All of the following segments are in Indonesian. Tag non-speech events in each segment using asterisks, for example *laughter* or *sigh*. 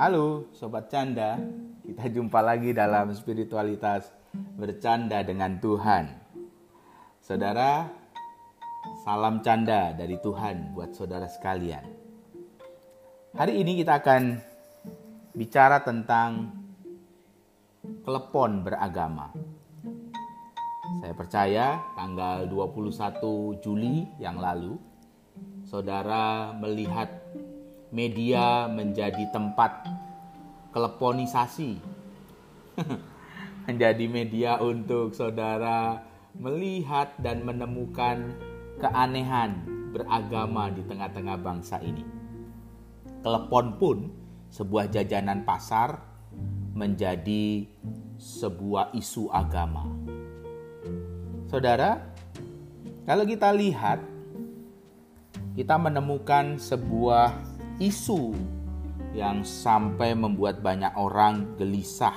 Halo Sobat Canda, kita jumpa lagi dalam spiritualitas bercanda dengan Tuhan. Saudara, salam canda dari Tuhan buat saudara sekalian. Hari ini kita akan bicara tentang telepon beragama. Saya percaya tanggal 21 Juli yang lalu, saudara melihat media menjadi tempat keleponisasi. *laughs* menjadi media untuk saudara melihat dan menemukan keanehan beragama di tengah-tengah bangsa ini. Telepon pun sebuah jajanan pasar menjadi sebuah isu agama. Saudara, kalau kita lihat kita menemukan sebuah isu yang sampai membuat banyak orang gelisah,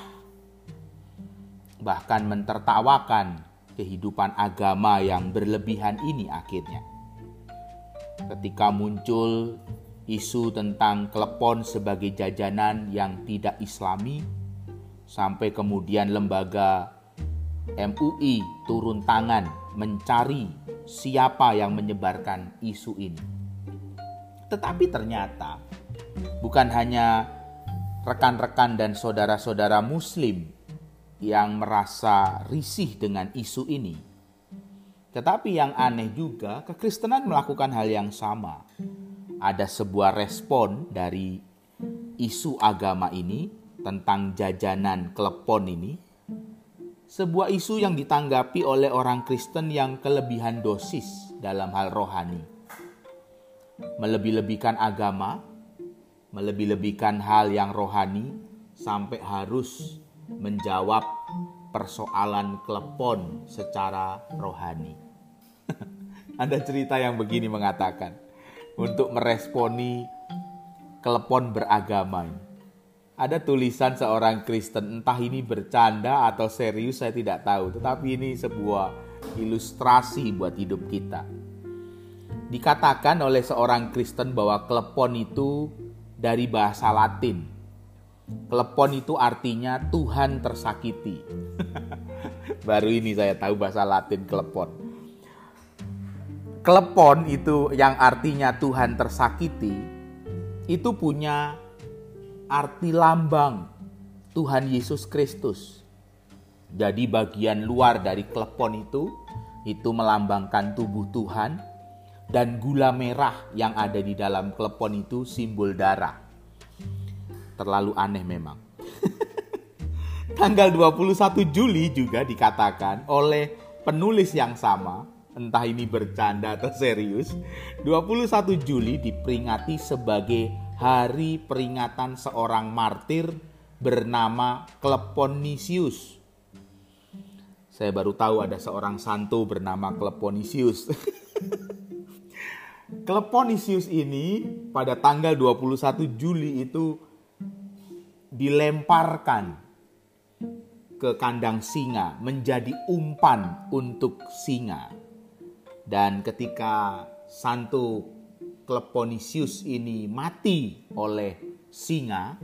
bahkan mentertawakan kehidupan agama yang berlebihan ini akhirnya. Ketika muncul isu tentang klepon sebagai jajanan yang tidak islami, sampai kemudian lembaga MUI turun tangan mencari siapa yang menyebarkan isu ini. Tetapi ternyata bukan hanya rekan-rekan dan saudara-saudara Muslim yang merasa risih dengan isu ini, tetapi yang aneh juga, kekristenan melakukan hal yang sama. Ada sebuah respon dari isu agama ini tentang jajanan klepon ini, sebuah isu yang ditanggapi oleh orang Kristen yang kelebihan dosis dalam hal rohani melebih-lebihkan agama, melebih-lebihkan hal yang rohani sampai harus menjawab persoalan klepon secara rohani. *laughs* Ada cerita yang begini mengatakan untuk meresponi klepon beragama. Ada tulisan seorang Kristen, entah ini bercanda atau serius saya tidak tahu, tetapi ini sebuah ilustrasi buat hidup kita Dikatakan oleh seorang Kristen bahwa klepon itu dari bahasa Latin. Klepon itu artinya Tuhan tersakiti. *laughs* Baru ini saya tahu bahasa Latin klepon. Klepon itu yang artinya Tuhan tersakiti itu punya arti lambang Tuhan Yesus Kristus. Jadi bagian luar dari klepon itu itu melambangkan tubuh Tuhan dan gula merah yang ada di dalam klepon itu simbol darah. Terlalu aneh memang. *laughs* Tanggal 21 Juli juga dikatakan oleh penulis yang sama, entah ini bercanda atau serius, 21 Juli diperingati sebagai hari peringatan seorang martir bernama Kleponisius. Saya baru tahu ada seorang santo bernama Kleponisius. *laughs* Kleponisius ini pada tanggal 21 Juli itu dilemparkan ke kandang singa menjadi umpan untuk singa. Dan ketika Santo Kleponisius ini mati oleh singa,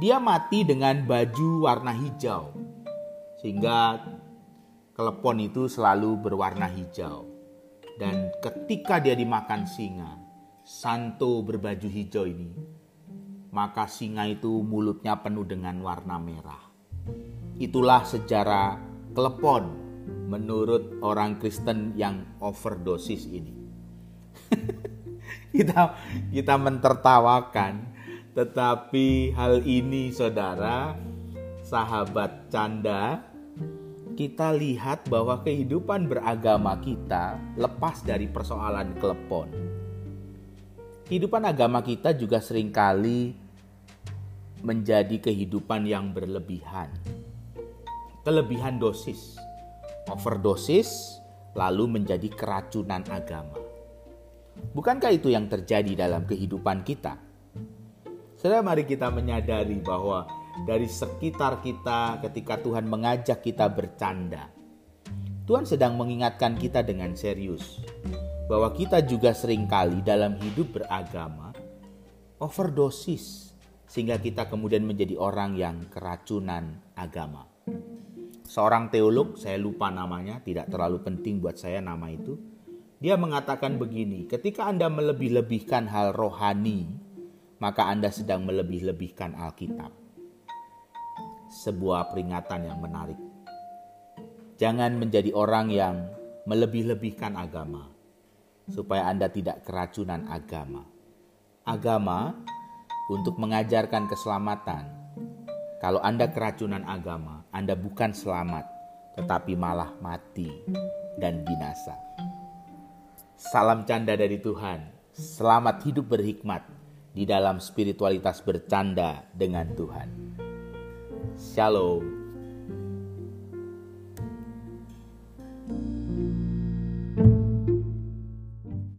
dia mati dengan baju warna hijau. Sehingga klepon itu selalu berwarna hijau. Dan ketika dia dimakan singa, Santo berbaju hijau ini, maka singa itu mulutnya penuh dengan warna merah. Itulah sejarah klepon menurut orang Kristen yang overdosis ini. *laughs* kita kita mentertawakan, tetapi hal ini saudara, sahabat canda, kita lihat bahwa kehidupan beragama kita lepas dari persoalan klepon. Kehidupan agama kita juga sering kali menjadi kehidupan yang berlebihan. Kelebihan dosis, overdosis, lalu menjadi keracunan agama. Bukankah itu yang terjadi dalam kehidupan kita? Saudara, mari kita menyadari bahwa dari sekitar kita ketika Tuhan mengajak kita bercanda. Tuhan sedang mengingatkan kita dengan serius bahwa kita juga sering kali dalam hidup beragama overdosis sehingga kita kemudian menjadi orang yang keracunan agama. Seorang teolog, saya lupa namanya, tidak terlalu penting buat saya nama itu. Dia mengatakan begini, ketika Anda melebih-lebihkan hal rohani, maka Anda sedang melebih-lebihkan Alkitab. Sebuah peringatan yang menarik. Jangan menjadi orang yang melebih-lebihkan agama, supaya Anda tidak keracunan agama. Agama untuk mengajarkan keselamatan. Kalau Anda keracunan agama, Anda bukan selamat, tetapi malah mati dan binasa. Salam canda dari Tuhan. Selamat hidup berhikmat di dalam spiritualitas bercanda dengan Tuhan.，Shallow